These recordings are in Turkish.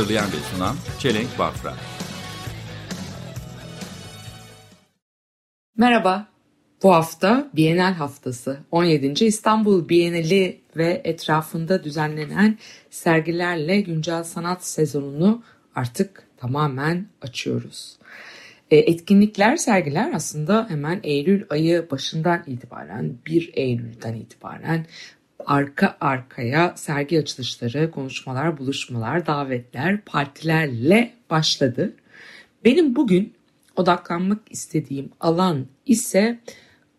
Hazırlayan ve sunan Çelenk Bafra. Merhaba. Bu hafta Bienal haftası. 17. İstanbul Bienali ve etrafında düzenlenen sergilerle güncel sanat sezonunu artık tamamen açıyoruz. E, etkinlikler, sergiler aslında hemen Eylül ayı başından itibaren 1 Eylül'den itibaren arka arkaya sergi açılışları, konuşmalar, buluşmalar, davetler, partilerle başladı. Benim bugün odaklanmak istediğim alan ise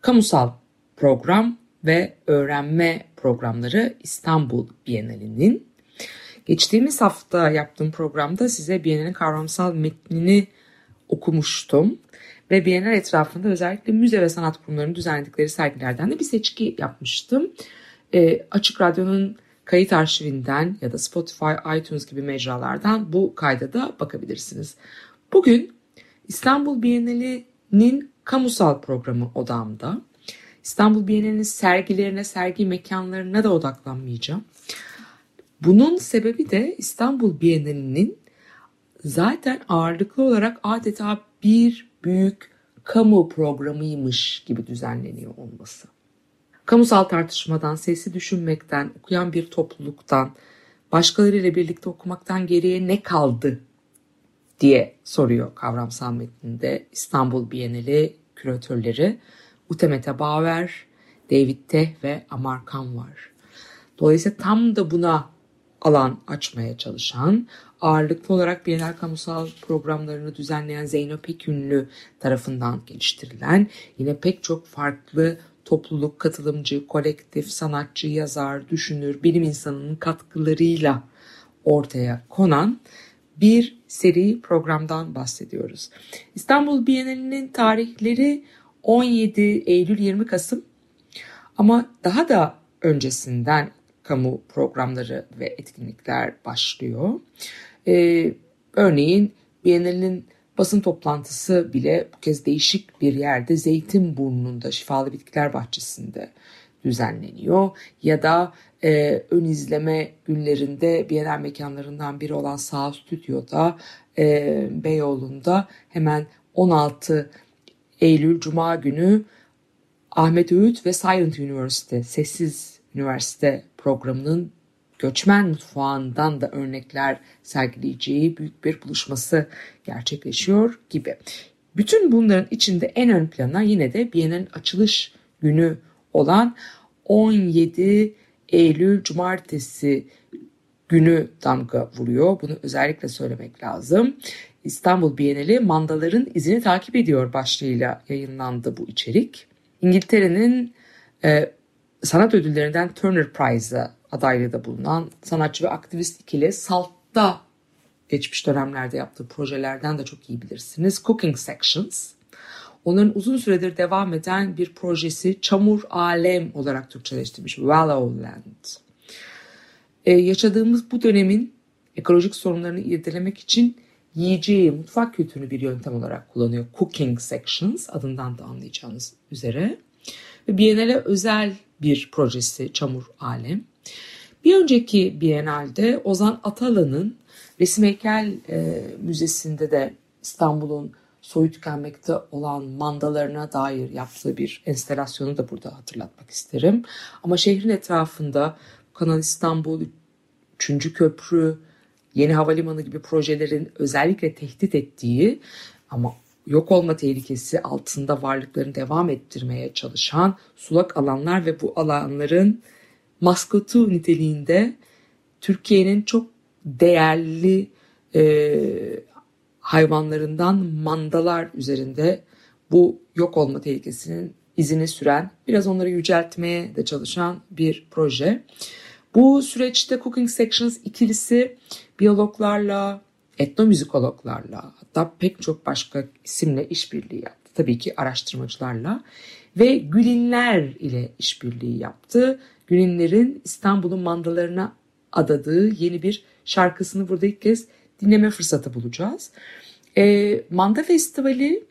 kamusal program ve öğrenme programları İstanbul Bienalinin. Geçtiğimiz hafta yaptığım programda size Bienal'in kavramsal metnini okumuştum. Ve Bienal etrafında özellikle müze ve sanat kurumlarının düzenledikleri sergilerden de bir seçki yapmıştım. E, Açık Radyo'nun kayıt arşivinden ya da Spotify, iTunes gibi mecralardan bu kayda da bakabilirsiniz. Bugün İstanbul Bienali'nin kamusal programı odamda. İstanbul Bienali'nin sergilerine, sergi mekanlarına da odaklanmayacağım. Bunun sebebi de İstanbul Bienali'nin zaten ağırlıklı olarak adeta bir büyük kamu programıymış gibi düzenleniyor olması. Kamusal tartışmadan, sesi düşünmekten, okuyan bir topluluktan, başkalarıyla birlikte okumaktan geriye ne kaldı diye soruyor kavramsal metninde İstanbul Bienali küratörleri Utemete Bauer, David Teh ve Amarkan var. Dolayısıyla tam da buna alan açmaya çalışan, ağırlıklı olarak Bienal kamusal programlarını düzenleyen Zeyno Pekünlü tarafından geliştirilen, yine pek çok farklı topluluk, katılımcı, kolektif, sanatçı, yazar, düşünür, bilim insanının katkılarıyla ortaya konan bir seri programdan bahsediyoruz. İstanbul Bienali'nin tarihleri 17 Eylül 20 Kasım ama daha da öncesinden kamu programları ve etkinlikler başlıyor. Ee, örneğin Bienalinin basın toplantısı bile bu kez değişik bir yerde Zeytinburnu'nda Şifalı Bitkiler Bahçesi'nde düzenleniyor. Ya da e, ön izleme günlerinde Bienal mekanlarından biri olan Sağ Stüdyo'da e, Beyoğlu'nda hemen 16 Eylül Cuma günü Ahmet Öğüt ve Silent University, Sessiz Üniversite programının göçmen mutfağından da örnekler sergileyeceği büyük bir buluşması gerçekleşiyor gibi. Bütün bunların içinde en ön plana yine de Bienal'in açılış günü olan 17 Eylül Cumartesi günü damga vuruyor. Bunu özellikle söylemek lazım. İstanbul Bienali mandaların izini takip ediyor başlığıyla yayınlandı bu içerik. İngiltere'nin e, sanat ödüllerinden Turner Prize'a adaylığı da bulunan sanatçı ve aktivist ikili Salt'ta geçmiş dönemlerde yaptığı projelerden de çok iyi bilirsiniz. Cooking Sections. Onların uzun süredir devam eden bir projesi Çamur Alem olarak Türkçeleştirmiş Wallowland. Ee, yaşadığımız bu dönemin ekolojik sorunlarını irdelemek için yiyeceği, mutfak kültürünü bir yöntem olarak kullanıyor. Cooking Sections adından da anlayacağınız üzere. Ve Biennale özel bir projesi Çamur Alem. Bir önceki Biennale'de Ozan Atalan'ın Resim Heykel e, Müzesi'nde de İstanbul'un soyu tükenmekte olan mandalarına dair yaptığı bir enstelasyonu da burada hatırlatmak isterim. Ama şehrin etrafında Kanal İstanbul, 3. Köprü, Yeni Havalimanı gibi projelerin özellikle tehdit ettiği ama yok olma tehlikesi altında varlıklarını devam ettirmeye çalışan sulak alanlar ve bu alanların maskotu niteliğinde Türkiye'nin çok değerli e, hayvanlarından mandalar üzerinde bu yok olma tehlikesinin izini süren, biraz onları yüceltmeye de çalışan bir proje. Bu süreçte Cooking Sections ikilisi biyologlarla, etnomüzikologlarla hatta pek çok başka isimle işbirliği yaptı. Tabii ki araştırmacılarla ve Gülinler ile işbirliği yaptı. Gülinler'in İstanbul'un mandalarına adadığı yeni bir şarkısını burada ilk kez dinleme fırsatı bulacağız. E, Manda Festivali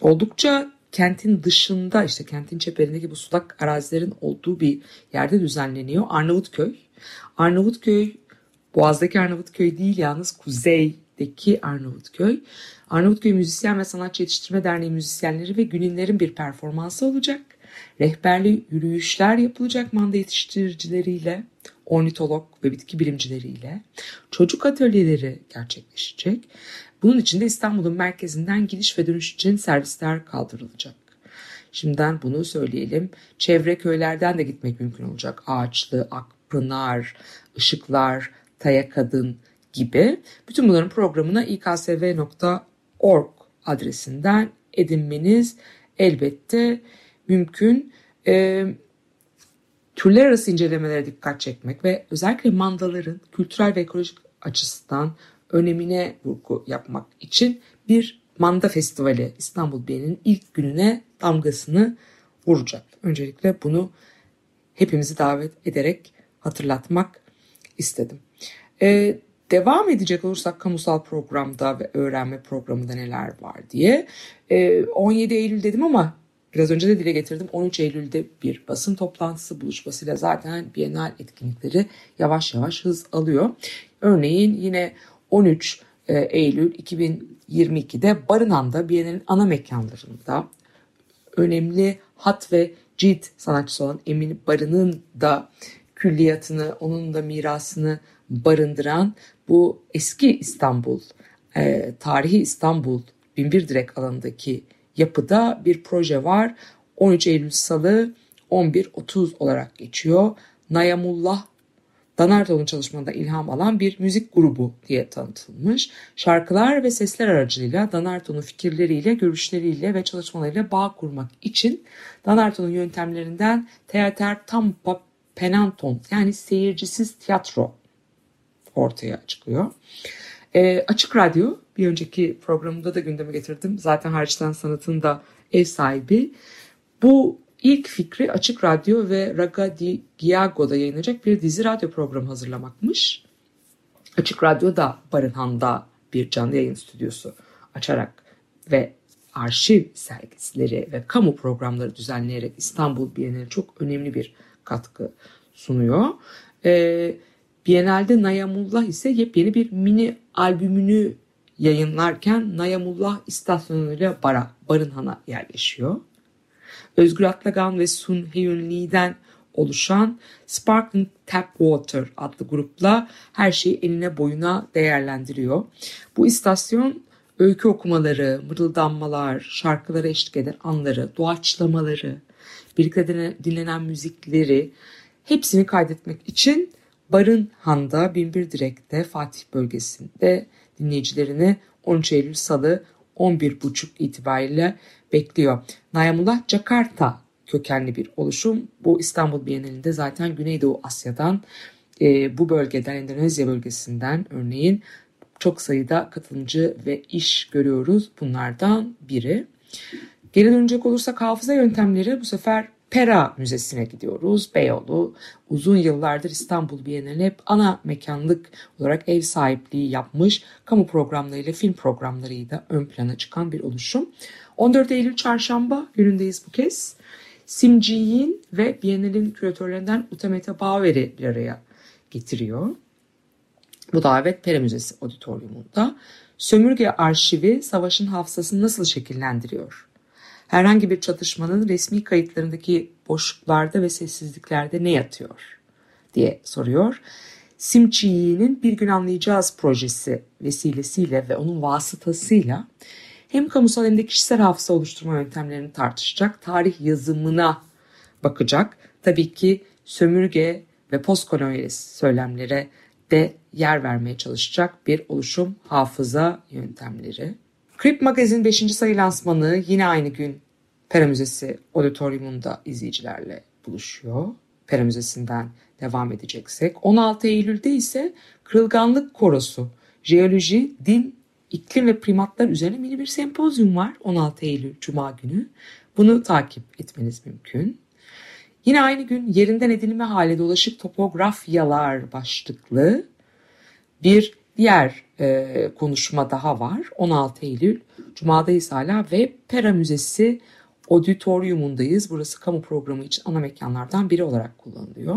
oldukça kentin dışında işte kentin çeperindeki bu sulak arazilerin olduğu bir yerde düzenleniyor. Arnavutköy. Arnavutköy Boğaz'daki Arnavutköy değil yalnız kuzeydeki Arnavutköy. Arnavutköy Müzisyen ve Sanatçı Yetiştirme Derneği müzisyenleri ve Gününler'in bir performansı olacak. Rehberli yürüyüşler yapılacak manda yetiştiricileriyle, ornitolog ve bitki bilimcileriyle. Çocuk atölyeleri gerçekleşecek. Bunun için de İstanbul'un merkezinden gidiş ve dönüş için servisler kaldırılacak. Şimdiden bunu söyleyelim. Çevre köylerden de gitmek mümkün olacak. Ağaçlı, Akpınar, Işıklar, Taya Kadın gibi. Bütün bunların programına iksv.org adresinden edinmeniz elbette mümkün. E, türler arası incelemelere dikkat çekmek ve özellikle mandaların kültürel ve ekolojik açısından önemine vurgu yapmak için bir manda festivali İstanbul Bienali'nin ilk gününe damgasını vuracak. Öncelikle bunu hepimizi davet ederek hatırlatmak istedim. Ee, devam edecek olursak kamusal programda ve öğrenme programında neler var diye. Ee, 17 Eylül dedim ama biraz önce de dile getirdim. 13 Eylül'de bir basın toplantısı buluşmasıyla zaten Bienal etkinlikleri yavaş yavaş hız alıyor. Örneğin yine 13 e, Eylül 2022'de Barınan'da Bienal'in ana mekanlarında önemli hat ve cilt sanatçısı olan Emin Barın'ın da külliyatını, onun da mirasını barındıran bu eski İstanbul, e, tarihi İstanbul Binbir Direk alanındaki yapıda bir proje var. 13 Eylül Salı 11.30 olarak geçiyor. Nayamullah Danarto'nun çalışmalarında ilham alan bir müzik grubu diye tanıtılmış. Şarkılar ve sesler aracılığıyla Danarto'nun fikirleriyle, görüşleriyle ve çalışmalarıyla bağ kurmak için Danarto'nun yöntemlerinden teater tampa penanton yani seyircisiz tiyatro ortaya çıkıyor. E, Açık Radyo bir önceki programda da gündeme getirdim. Zaten hariçten sanatın da ev sahibi. Bu ilk fikri Açık Radyo ve Raga di Giago'da yayınlanacak bir dizi radyo programı hazırlamakmış. Açık Radyo da Barınhan'da bir canlı yayın stüdyosu açarak ve arşiv sergisleri ve kamu programları düzenleyerek İstanbul Bienali çok önemli bir katkı sunuyor. Ee, Bienalde Nayamullah ise yepyeni bir mini albümünü yayınlarken Nayamullah istasyonuyla Bara, Barınhan'a yerleşiyor. Özgür Atlagan ve Sun Hyun Lee'den oluşan Sparkling Tap Water adlı grupla her şeyi eline boyuna değerlendiriyor. Bu istasyon öykü okumaları, mırıldanmalar, şarkılara eşlik eden anları, doğaçlamaları, birlikte dinlenen müzikleri hepsini kaydetmek için Barınhan'da Binbir Direk'te Fatih bölgesinde dinleyicilerini 13 Eylül Salı 11.30 itibariyle bekliyor. Nayamullah Jakarta kökenli bir oluşum. Bu İstanbul Bienalinde zaten Güneydoğu Asya'dan e, bu bölgeden Endonezya bölgesinden örneğin çok sayıda katılımcı ve iş görüyoruz. Bunlardan biri. Geri dönecek olursak hafıza yöntemleri bu sefer Pera Müzesi'ne gidiyoruz. Beyoğlu uzun yıllardır İstanbul Bienali hep ana mekanlık olarak ev sahipliği yapmış. Kamu programlarıyla film programlarıyla ön plana çıkan bir oluşum. 14 Eylül çarşamba günündeyiz bu kez. Simciyin ve Bienal'in küratörlerinden Utamete Bauer'i bir araya getiriyor. Bu davet Pera Müzesi Auditorium'unda. Sömürge arşivi savaşın hafızasını nasıl şekillendiriyor? Herhangi bir çatışmanın resmi kayıtlarındaki boşluklarda ve sessizliklerde ne yatıyor diye soruyor. Simçi'nin Bir Gün Anlayacağız projesi vesilesiyle ve onun vasıtasıyla hem kamusal hem de kişisel hafıza oluşturma yöntemlerini tartışacak, tarih yazımına bakacak. Tabii ki sömürge ve postkolonyalist söylemlere de yer vermeye çalışacak bir oluşum hafıza yöntemleri. Krip Magazin 5. sayı lansmanı yine aynı gün Pera Müzesi auditoriumunda izleyicilerle buluşuyor. Pera Müzesi'nden devam edeceksek. 16 Eylül'de ise Kırılganlık Korosu jeoloji, din, iklim ve primatlar üzerine mini bir sempozyum var 16 Eylül Cuma günü. Bunu takip etmeniz mümkün. Yine aynı gün yerinden edilme hali dolaşık topografyalar başlıklı bir diğer e, konuşma daha var. 16 Eylül Cuma'dayız hala ve Pera Müzesi auditoriumundayız. Burası kamu programı için ana mekanlardan biri olarak kullanılıyor.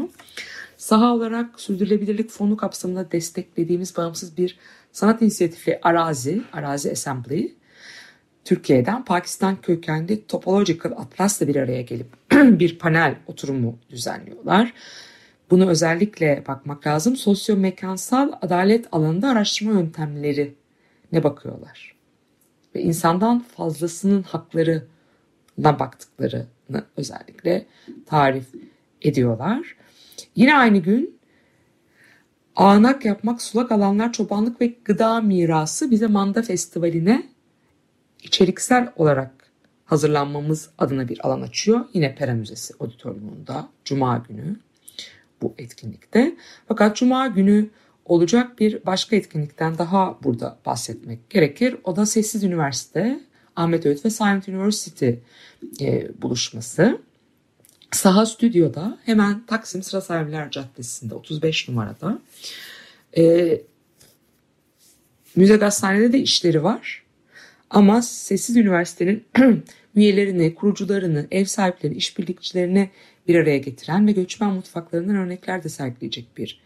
Saha olarak sürdürülebilirlik fonu kapsamında desteklediğimiz bağımsız bir sanat inisiyatifi Arazi, Arazi Assembly, Türkiye'den Pakistan kökenli Topological Atlas'la bir araya gelip bir panel oturumu düzenliyorlar. Bunu özellikle bakmak lazım. Sosyomekansal adalet alanında araştırma yöntemleri ne bakıyorlar. Ve insandan fazlasının haklarına baktıklarını özellikle tarif ediyorlar. Yine aynı gün ağanak yapmak, sulak alanlar, çobanlık ve gıda mirası bize Manda Festivali'ne içeriksel olarak hazırlanmamız adına bir alan açıyor. Yine Pera Müzesi Auditorium'unda Cuma günü bu etkinlikte. Fakat Cuma günü olacak bir başka etkinlikten daha burada bahsetmek gerekir. O da Sessiz Üniversite, Ahmet Öğüt ve Silent University e, buluşması. Saha Stüdyo'da hemen Taksim Sıra Sahibiler Caddesi'nde 35 numarada. E, Müze Gazhane'de de işleri var. Ama Sessiz Üniversite'nin üyelerini, kurucularını, ev sahiplerini, işbirlikçilerini bir araya getiren ve göçmen mutfaklarından örnekler de sergileyecek bir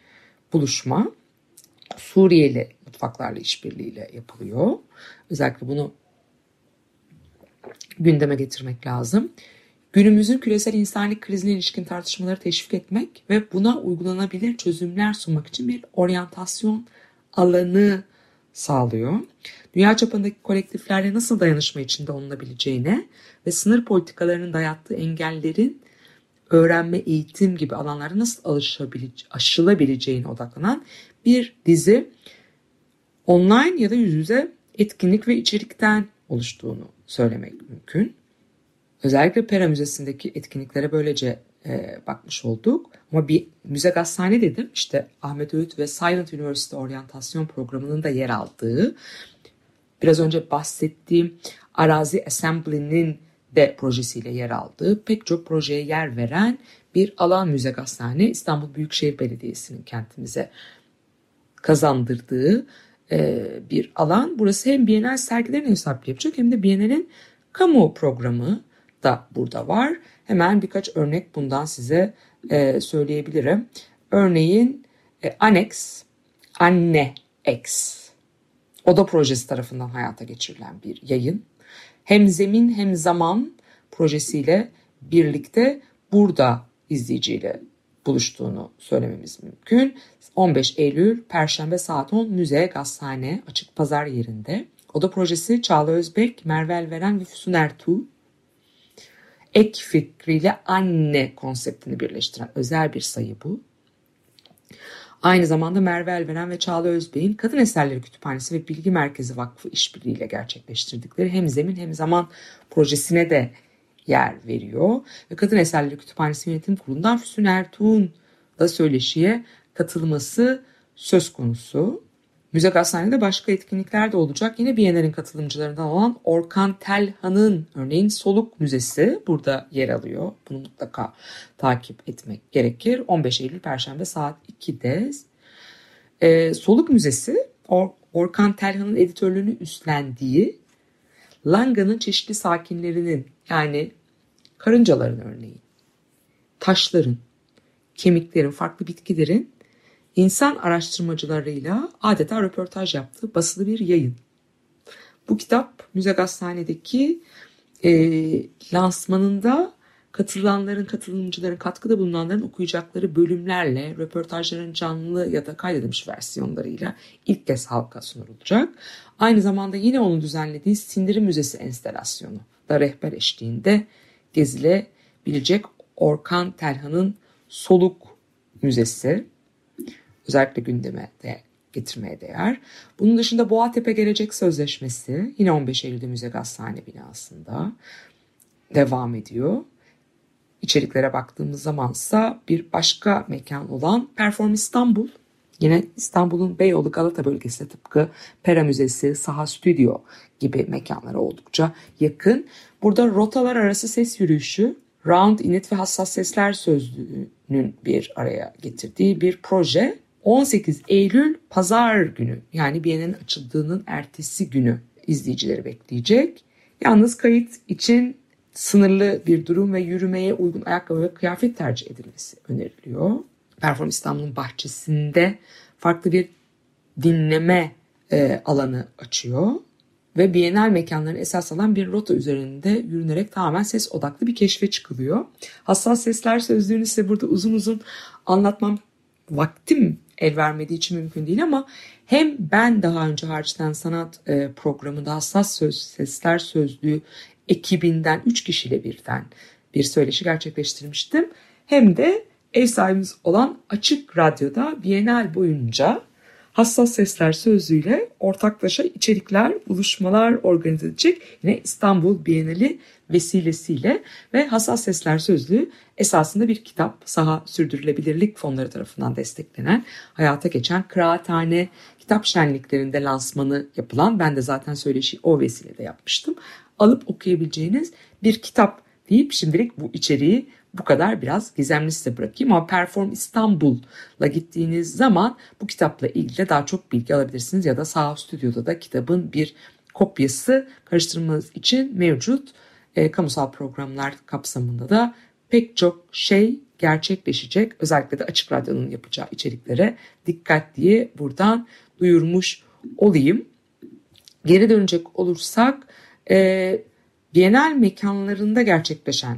buluşma. Suriyeli mutfaklarla işbirliğiyle yapılıyor. Özellikle bunu gündeme getirmek lazım. Günümüzün küresel insanlık krizine ilişkin tartışmaları teşvik etmek ve buna uygulanabilir çözümler sunmak için bir oryantasyon alanı sağlıyor. Dünya çapındaki kolektiflerle nasıl dayanışma içinde olunabileceğine ve sınır politikalarının dayattığı engellerin öğrenme, eğitim gibi alanlarda nasıl aşılabileceğine odaklanan bir dizi online ya da yüz yüze etkinlik ve içerikten oluştuğunu söylemek mümkün. Özellikle Pera Müzesi'ndeki etkinliklere böylece e, bakmış olduk. Ama bir müze gazhane dedim. İşte Ahmet Öğüt ve Silent University Oryantasyon Programı'nın da yer aldığı biraz önce bahsettiğim Arazi Assembly'nin de projesiyle yer aldığı pek çok projeye yer veren bir alan müze gazhane İstanbul Büyükşehir Belediyesi'nin kentimize kazandırdığı e, bir alan. Burası hem Bienal sergilerini hesaplı yapacak hem de Bienal'in kamu programı da burada var. Hemen birkaç örnek bundan size e, söyleyebilirim. Örneğin e, Annex, Anne X Oda projesi tarafından hayata geçirilen bir yayın. Hem zemin hem zaman projesiyle birlikte burada izleyiciyle buluştuğunu söylememiz mümkün. 15 Eylül Perşembe saat 10 Müze Gazhane Açık Pazar yerinde. Oda projesi Çağla Özbek, Merve Elveren ve Füsun Ertuğ ek fikriyle anne konseptini birleştiren özel bir sayı bu. Aynı zamanda Merve Elveren ve Çağla Özbey'in Kadın Eserleri Kütüphanesi ve Bilgi Merkezi Vakfı işbirliğiyle gerçekleştirdikleri hem zemin hem zaman projesine de yer veriyor. Ve Kadın Eserleri Kütüphanesi Yönetim Kurulu'ndan Füsun Ertuğ'un da söyleşiye katılması söz konusu. Müze Gazhane'de başka etkinlikler de olacak. Yine Biyener'in katılımcılarından olan Orkan Telhan'ın örneğin Soluk Müzesi burada yer alıyor. Bunu mutlaka takip etmek gerekir. 15 Eylül Perşembe saat 2'de. Ee, Soluk Müzesi Or Orkan Telhan'ın editörlüğünü üstlendiği Langa'nın çeşitli sakinlerinin yani karıncaların örneğin, taşların, kemiklerin, farklı bitkilerin insan araştırmacılarıyla adeta röportaj yaptığı basılı bir yayın. Bu kitap Müze Gazhane'deki e, lansmanında katılanların, katılımcıların, katkıda bulunanların okuyacakları bölümlerle, röportajların canlı ya da kaydedilmiş versiyonlarıyla ilk kez halka sunulacak. Aynı zamanda yine onun düzenlediği Sindirim Müzesi enstelasyonu da rehber eşliğinde gezilebilecek Orkan Telhan'ın Soluk Müzesi özellikle gündeme de getirmeye değer. Bunun dışında Boğatepe Gelecek Sözleşmesi yine 15 Eylül'de Müze Gazhane binasında devam ediyor. İçeriklere baktığımız zamansa bir başka mekan olan Perform İstanbul Yine İstanbul'un Beyoğlu Galata bölgesi de tıpkı Pera Müzesi, Saha Stüdyo gibi mekanlara oldukça yakın. Burada rotalar arası ses yürüyüşü, round init ve hassas sesler sözlüğünün bir araya getirdiği bir proje. 18 Eylül pazar günü yani Biennial'in açıldığının ertesi günü izleyicileri bekleyecek. Yalnız kayıt için sınırlı bir durum ve yürümeye uygun ayakkabı ve kıyafet tercih edilmesi öneriliyor. Perform İstanbul'un bahçesinde farklı bir dinleme e, alanı açıyor ve Bienal mekanlarını esas alan bir rota üzerinde yürünerek tamamen ses odaklı bir keşfe çıkılıyor. Hassas sesler sözlüğünü size burada uzun uzun anlatmam vaktim el vermediği için mümkün değil ama hem ben daha önce harçtan sanat e, programında hassas söz, sesler sözlüğü ekibinden 3 kişiyle birden bir söyleşi gerçekleştirmiştim. Hem de ev sahibimiz olan Açık Radyo'da Bienal boyunca Hassas Sesler sözlüğüyle ortaklaşa içerikler, buluşmalar organize edecek yine İstanbul Bienali vesilesiyle ve Hassas Sesler sözlüğü esasında bir kitap saha sürdürülebilirlik fonları tarafından desteklenen hayata geçen kıraathane kitap şenliklerinde lansmanı yapılan ben de zaten söyleşi o vesileyle yapmıştım. Alıp okuyabileceğiniz bir kitap deyip şimdilik bu içeriği bu kadar biraz gizemli size bırakayım ama Perform İstanbul'la gittiğiniz zaman bu kitapla ilgili daha çok bilgi alabilirsiniz ya da sağ stüdyoda da kitabın bir kopyası karıştırmanız için mevcut. E, kamusal programlar kapsamında da pek çok şey gerçekleşecek. Özellikle de Açık Radyo'nun yapacağı içeriklere dikkat diye buradan duyurmuş olayım. Geri dönecek olursak e, Bienal mekanlarında gerçekleşen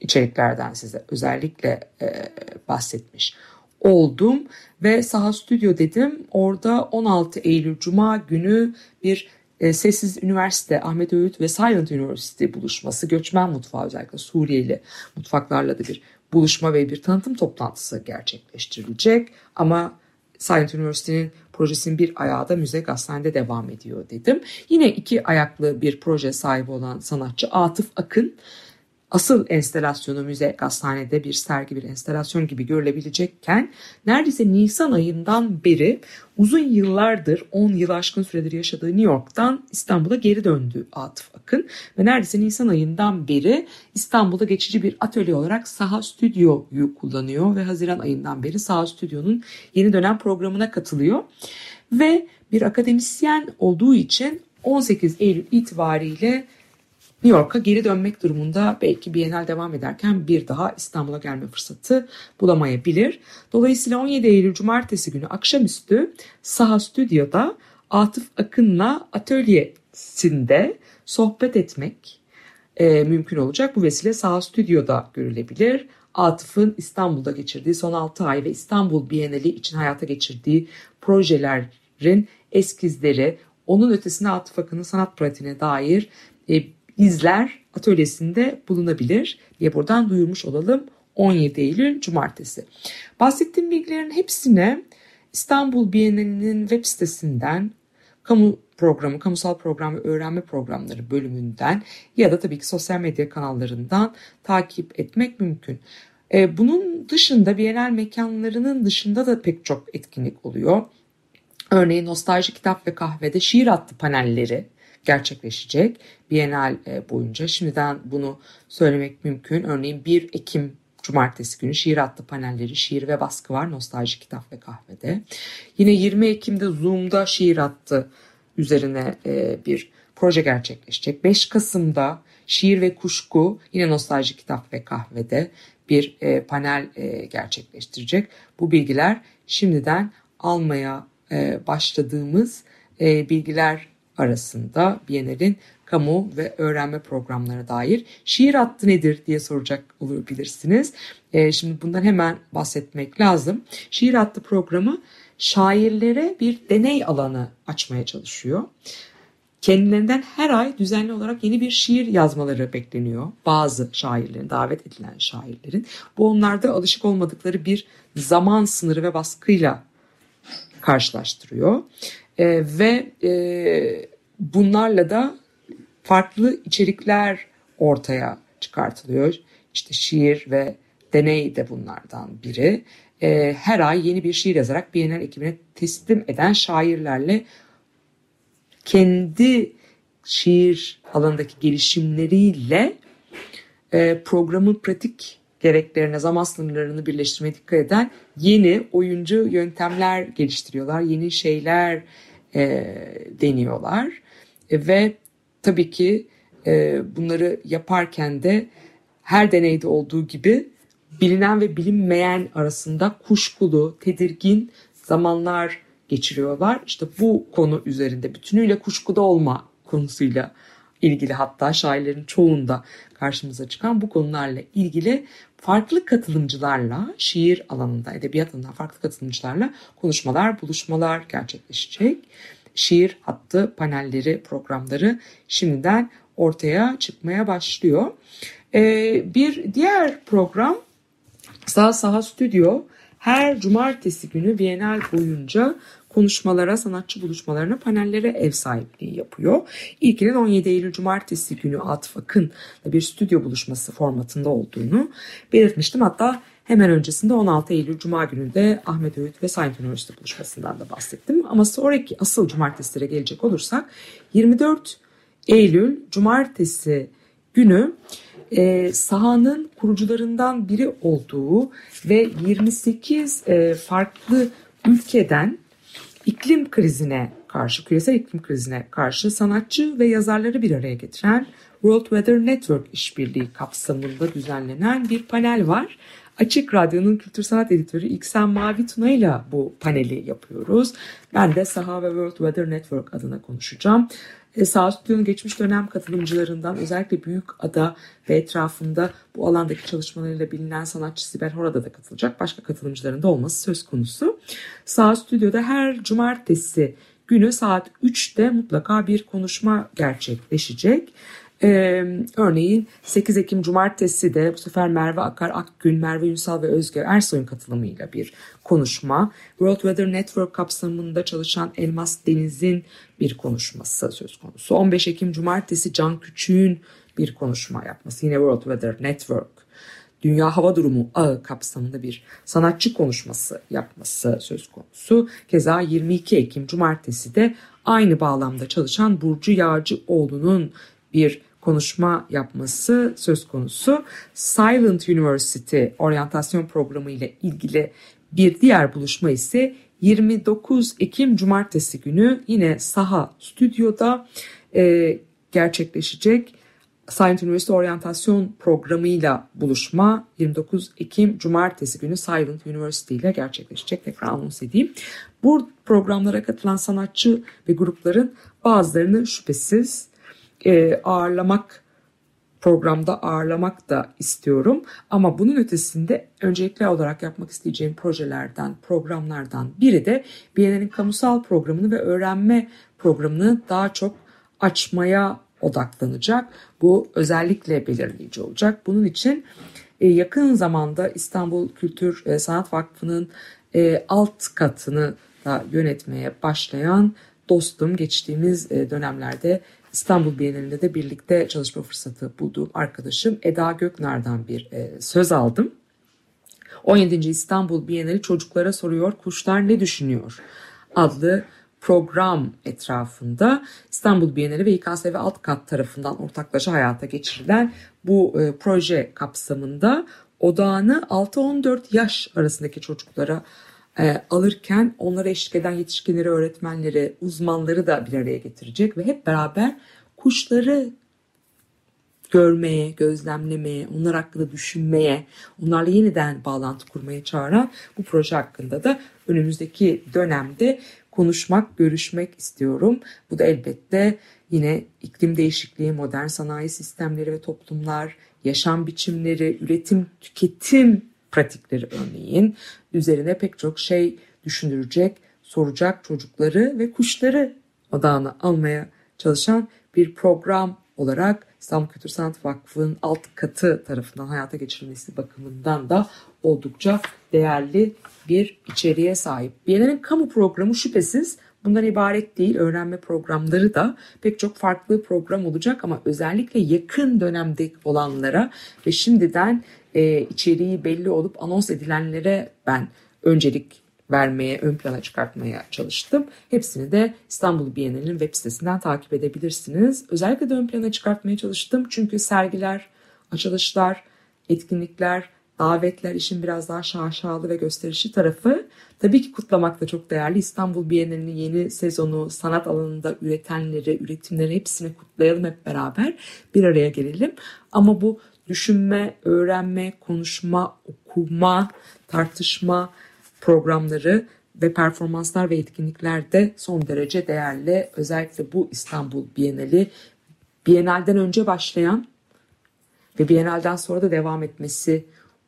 içeriklerden size özellikle e, bahsetmiş oldum ve Saha Stüdyo dedim. Orada 16 Eylül Cuma günü bir e, Sessiz Üniversite, Ahmet Öğüt ve Silent University buluşması, göçmen mutfağı özellikle Suriyeli mutfaklarla da bir buluşma ve bir tanıtım toplantısı gerçekleştirilecek. Ama Silent University'nin projesinin bir ayağı da müze gazetende devam ediyor dedim. Yine iki ayaklı bir proje sahibi olan sanatçı Atıf Akın asıl enstelasyonu müze gazethanede bir sergi bir enstelasyon gibi görülebilecekken neredeyse Nisan ayından beri uzun yıllardır 10 yıl aşkın süredir yaşadığı New York'tan İstanbul'a geri döndü Atıf Akın. Ve neredeyse Nisan ayından beri İstanbul'da geçici bir atölye olarak Saha Stüdyo'yu kullanıyor ve Haziran ayından beri Saha Stüdyo'nun yeni dönem programına katılıyor. Ve bir akademisyen olduğu için 18 Eylül itibariyle New York'a geri dönmek durumunda belki Bienal devam ederken bir daha İstanbul'a gelme fırsatı bulamayabilir. Dolayısıyla 17 Eylül Cumartesi günü akşamüstü Saha Stüdyo'da Atıf Akın'la atölyesinde sohbet etmek e, mümkün olacak. Bu vesile Saha Stüdyo'da görülebilir. Atıf'ın İstanbul'da geçirdiği son 6 ay ve İstanbul Bienali için hayata geçirdiği projelerin eskizleri, onun ötesine Atıf Akın'ın sanat pratiğine dair e, izler atölyesinde bulunabilir diye buradan duyurmuş olalım 17 Eylül Cumartesi. Bahsettiğim bilgilerin hepsine İstanbul Bienalinin web sitesinden kamu programı, kamusal program ve öğrenme programları bölümünden ya da tabii ki sosyal medya kanallarından takip etmek mümkün. Ee, bunun dışında Bienal mekanlarının dışında da pek çok etkinlik oluyor. Örneğin Nostalji Kitap ve Kahve'de şiir attı panelleri gerçekleşecek Bienal e, boyunca. Şimdiden bunu söylemek mümkün. Örneğin 1 Ekim Cumartesi günü şiir attı panelleri, şiir ve baskı var Nostalji Kitap ve Kahve'de. Yine 20 Ekim'de Zoom'da şiir attı üzerine e, bir proje gerçekleşecek. 5 Kasım'da Şiir ve Kuşku yine Nostalji Kitap ve Kahve'de bir e, panel gerçekleştirecek. Bu bilgiler şimdiden almaya başladığımız bilgiler arasında Biennial'in kamu ve öğrenme programlarına dair şiir hattı nedir diye soracak olabilirsiniz. E, şimdi bundan hemen bahsetmek lazım. Şiir hattı programı şairlere bir deney alanı açmaya çalışıyor. Kendilerinden her ay düzenli olarak yeni bir şiir yazmaları bekleniyor. Bazı şairlerin, davet edilen şairlerin. Bu onlarda alışık olmadıkları bir zaman sınırı ve baskıyla karşılaştırıyor. E, ve e, bunlarla da farklı içerikler ortaya çıkartılıyor. İşte şiir ve deney de bunlardan biri. e, her ay yeni bir şiir yazarak Bienal ekibine teslim eden şairlerle kendi şiir alanındaki gelişimleriyle e, programın pratik gereklerine, zaman sınırlarını birleştirmeye dikkat eden yeni oyuncu yöntemler geliştiriyorlar. Yeni şeyler e, deniyorlar. E, ve tabii ki e, bunları yaparken de her deneyde olduğu gibi bilinen ve bilinmeyen arasında kuşkulu, tedirgin zamanlar geçiriyorlar. İşte bu konu üzerinde bütünüyle kuşkuda olma konusuyla ilgili hatta şairlerin çoğunda karşımıza çıkan bu konularla ilgili farklı katılımcılarla şiir alanında, edebiyat alanında farklı katılımcılarla konuşmalar, buluşmalar gerçekleşecek. Şiir hattı, panelleri, programları şimdiden ortaya çıkmaya başlıyor. Ee, bir diğer program Sağ Saha Stüdyo her cumartesi günü Bienal boyunca konuşmalara, sanatçı buluşmalarına, panellere ev sahipliği yapıyor. İlkinin 17 Eylül Cumartesi günü Atıf Akın bir stüdyo buluşması formatında olduğunu belirtmiştim. Hatta hemen öncesinde 16 Eylül Cuma günü de Ahmet Öğüt ve Saint Üniversite buluşmasından da bahsettim. Ama sonraki asıl cumartesilere gelecek olursak 24 Eylül Cumartesi günü e, sahanın kurucularından biri olduğu ve 28 e, farklı ülkeden iklim krizine karşı, küresel iklim krizine karşı sanatçı ve yazarları bir araya getiren World Weather Network işbirliği kapsamında düzenlenen bir panel var. Açık Radyo'nun kültür sanat editörü İksen Mavi Tuna ile bu paneli yapıyoruz. Ben de Saha ve World Weather Network adına konuşacağım. E, Sağ Stüdyo'nun geçmiş dönem katılımcılarından özellikle Büyük Ada ve etrafında bu alandaki çalışmalarıyla bilinen sanatçı Sibel Horada da katılacak. Başka katılımcıların da olması söz konusu. Sağ Stüdyo'da her cumartesi günü saat 3'te mutlaka bir konuşma gerçekleşecek. Ee, örneğin 8 Ekim Cumartesi de bu sefer Merve Akar Akgün, Merve Ünsal ve Özge Ersoy'un katılımıyla bir konuşma. World Weather Network kapsamında çalışan Elmas Deniz'in bir konuşması söz konusu. 15 Ekim Cumartesi Can Küçük'ün bir konuşma yapması. Yine World Weather Network Dünya Hava Durumu ağı kapsamında bir sanatçı konuşması yapması söz konusu. Keza 22 Ekim Cumartesi de aynı bağlamda çalışan Burcu Yağcıoğlu'nun bir konuşma yapması söz konusu. Silent University oryantasyon programı ile ilgili bir diğer buluşma ise 29 Ekim Cumartesi günü yine Saha Stüdyo'da e, gerçekleşecek. Silent University oryantasyon programıyla buluşma 29 Ekim Cumartesi günü Silent University ile gerçekleşecek. Tekrar anons edeyim. Bu programlara katılan sanatçı ve grupların bazılarını şüphesiz e, ağırlamak programda ağırlamak da istiyorum. Ama bunun ötesinde öncelikli olarak yapmak isteyeceğim projelerden, programlardan biri de Biennial'in kamusal programını ve öğrenme programını daha çok açmaya odaklanacak. Bu özellikle belirleyici olacak. Bunun için e, yakın zamanda İstanbul Kültür e, Sanat Vakfı'nın e, alt katını da yönetmeye başlayan dostum geçtiğimiz dönemlerde İstanbul Bienalinde de birlikte çalışma fırsatı bulduğum arkadaşım Eda Göknar'dan bir söz aldım. 17. İstanbul Bienali çocuklara soruyor kuşlar ne düşünüyor adlı program etrafında İstanbul Bienali ve İKSV alt kat tarafından ortaklaşa hayata geçirilen bu e, proje kapsamında odağını 6-14 yaş arasındaki çocuklara e, alırken onlara eşlik eden yetişkinleri, öğretmenleri, uzmanları da bir araya getirecek ve hep beraber kuşları görmeye, gözlemlemeye, onlar hakkında düşünmeye, onlarla yeniden bağlantı kurmaya çağıran bu proje hakkında da önümüzdeki dönemde konuşmak, görüşmek istiyorum. Bu da elbette yine iklim değişikliği, modern sanayi sistemleri ve toplumlar, yaşam biçimleri, üretim, tüketim pratikleri örneğin üzerine pek çok şey düşündürecek, soracak çocukları ve kuşları odağına almaya çalışan bir program olarak İstanbul Kültür Sanat Vakfı'nın alt katı tarafından hayata geçirilmesi bakımından da oldukça değerli bir içeriğe sahip. Biennial'in kamu programı şüphesiz bundan ibaret değil. Öğrenme programları da pek çok farklı program olacak ama özellikle yakın dönemde olanlara ve şimdiden e, içeriği belli olup anons edilenlere ben öncelik vermeye, ön plana çıkartmaya çalıştım. Hepsini de İstanbul Bienali'nin web sitesinden takip edebilirsiniz. Özellikle de ön plana çıkartmaya çalıştım çünkü sergiler, açılışlar, etkinlikler, davetler işin biraz daha şaşalı ve gösterişli tarafı. Tabii ki kutlamak da çok değerli. İstanbul Bienali'nin yeni sezonu, sanat alanında üretenleri, üretimleri hepsini kutlayalım hep beraber. Bir araya gelelim. Ama bu düşünme, öğrenme, konuşma, okuma, tartışma programları ve performanslar ve etkinlikler de son derece değerli. Özellikle bu İstanbul Bienali Bienalden önce başlayan ve Bienalden sonra da devam etmesi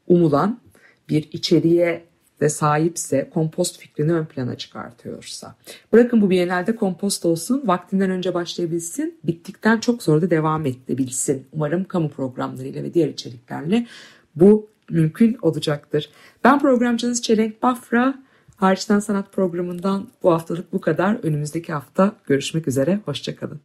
umulan bir içeriğe de sahipse, kompost fikrini ön plana çıkartıyorsa. Bırakın bu Bienalde kompost olsun, vaktinden önce başlayabilsin, bittikten çok sonra da devam edebilsin. Umarım kamu programlarıyla ve diğer içeriklerle bu mümkün olacaktır. Ben programcınız Çelenk Bafra. Hariçten Sanat programından bu haftalık bu kadar. Önümüzdeki hafta görüşmek üzere. Hoşçakalın.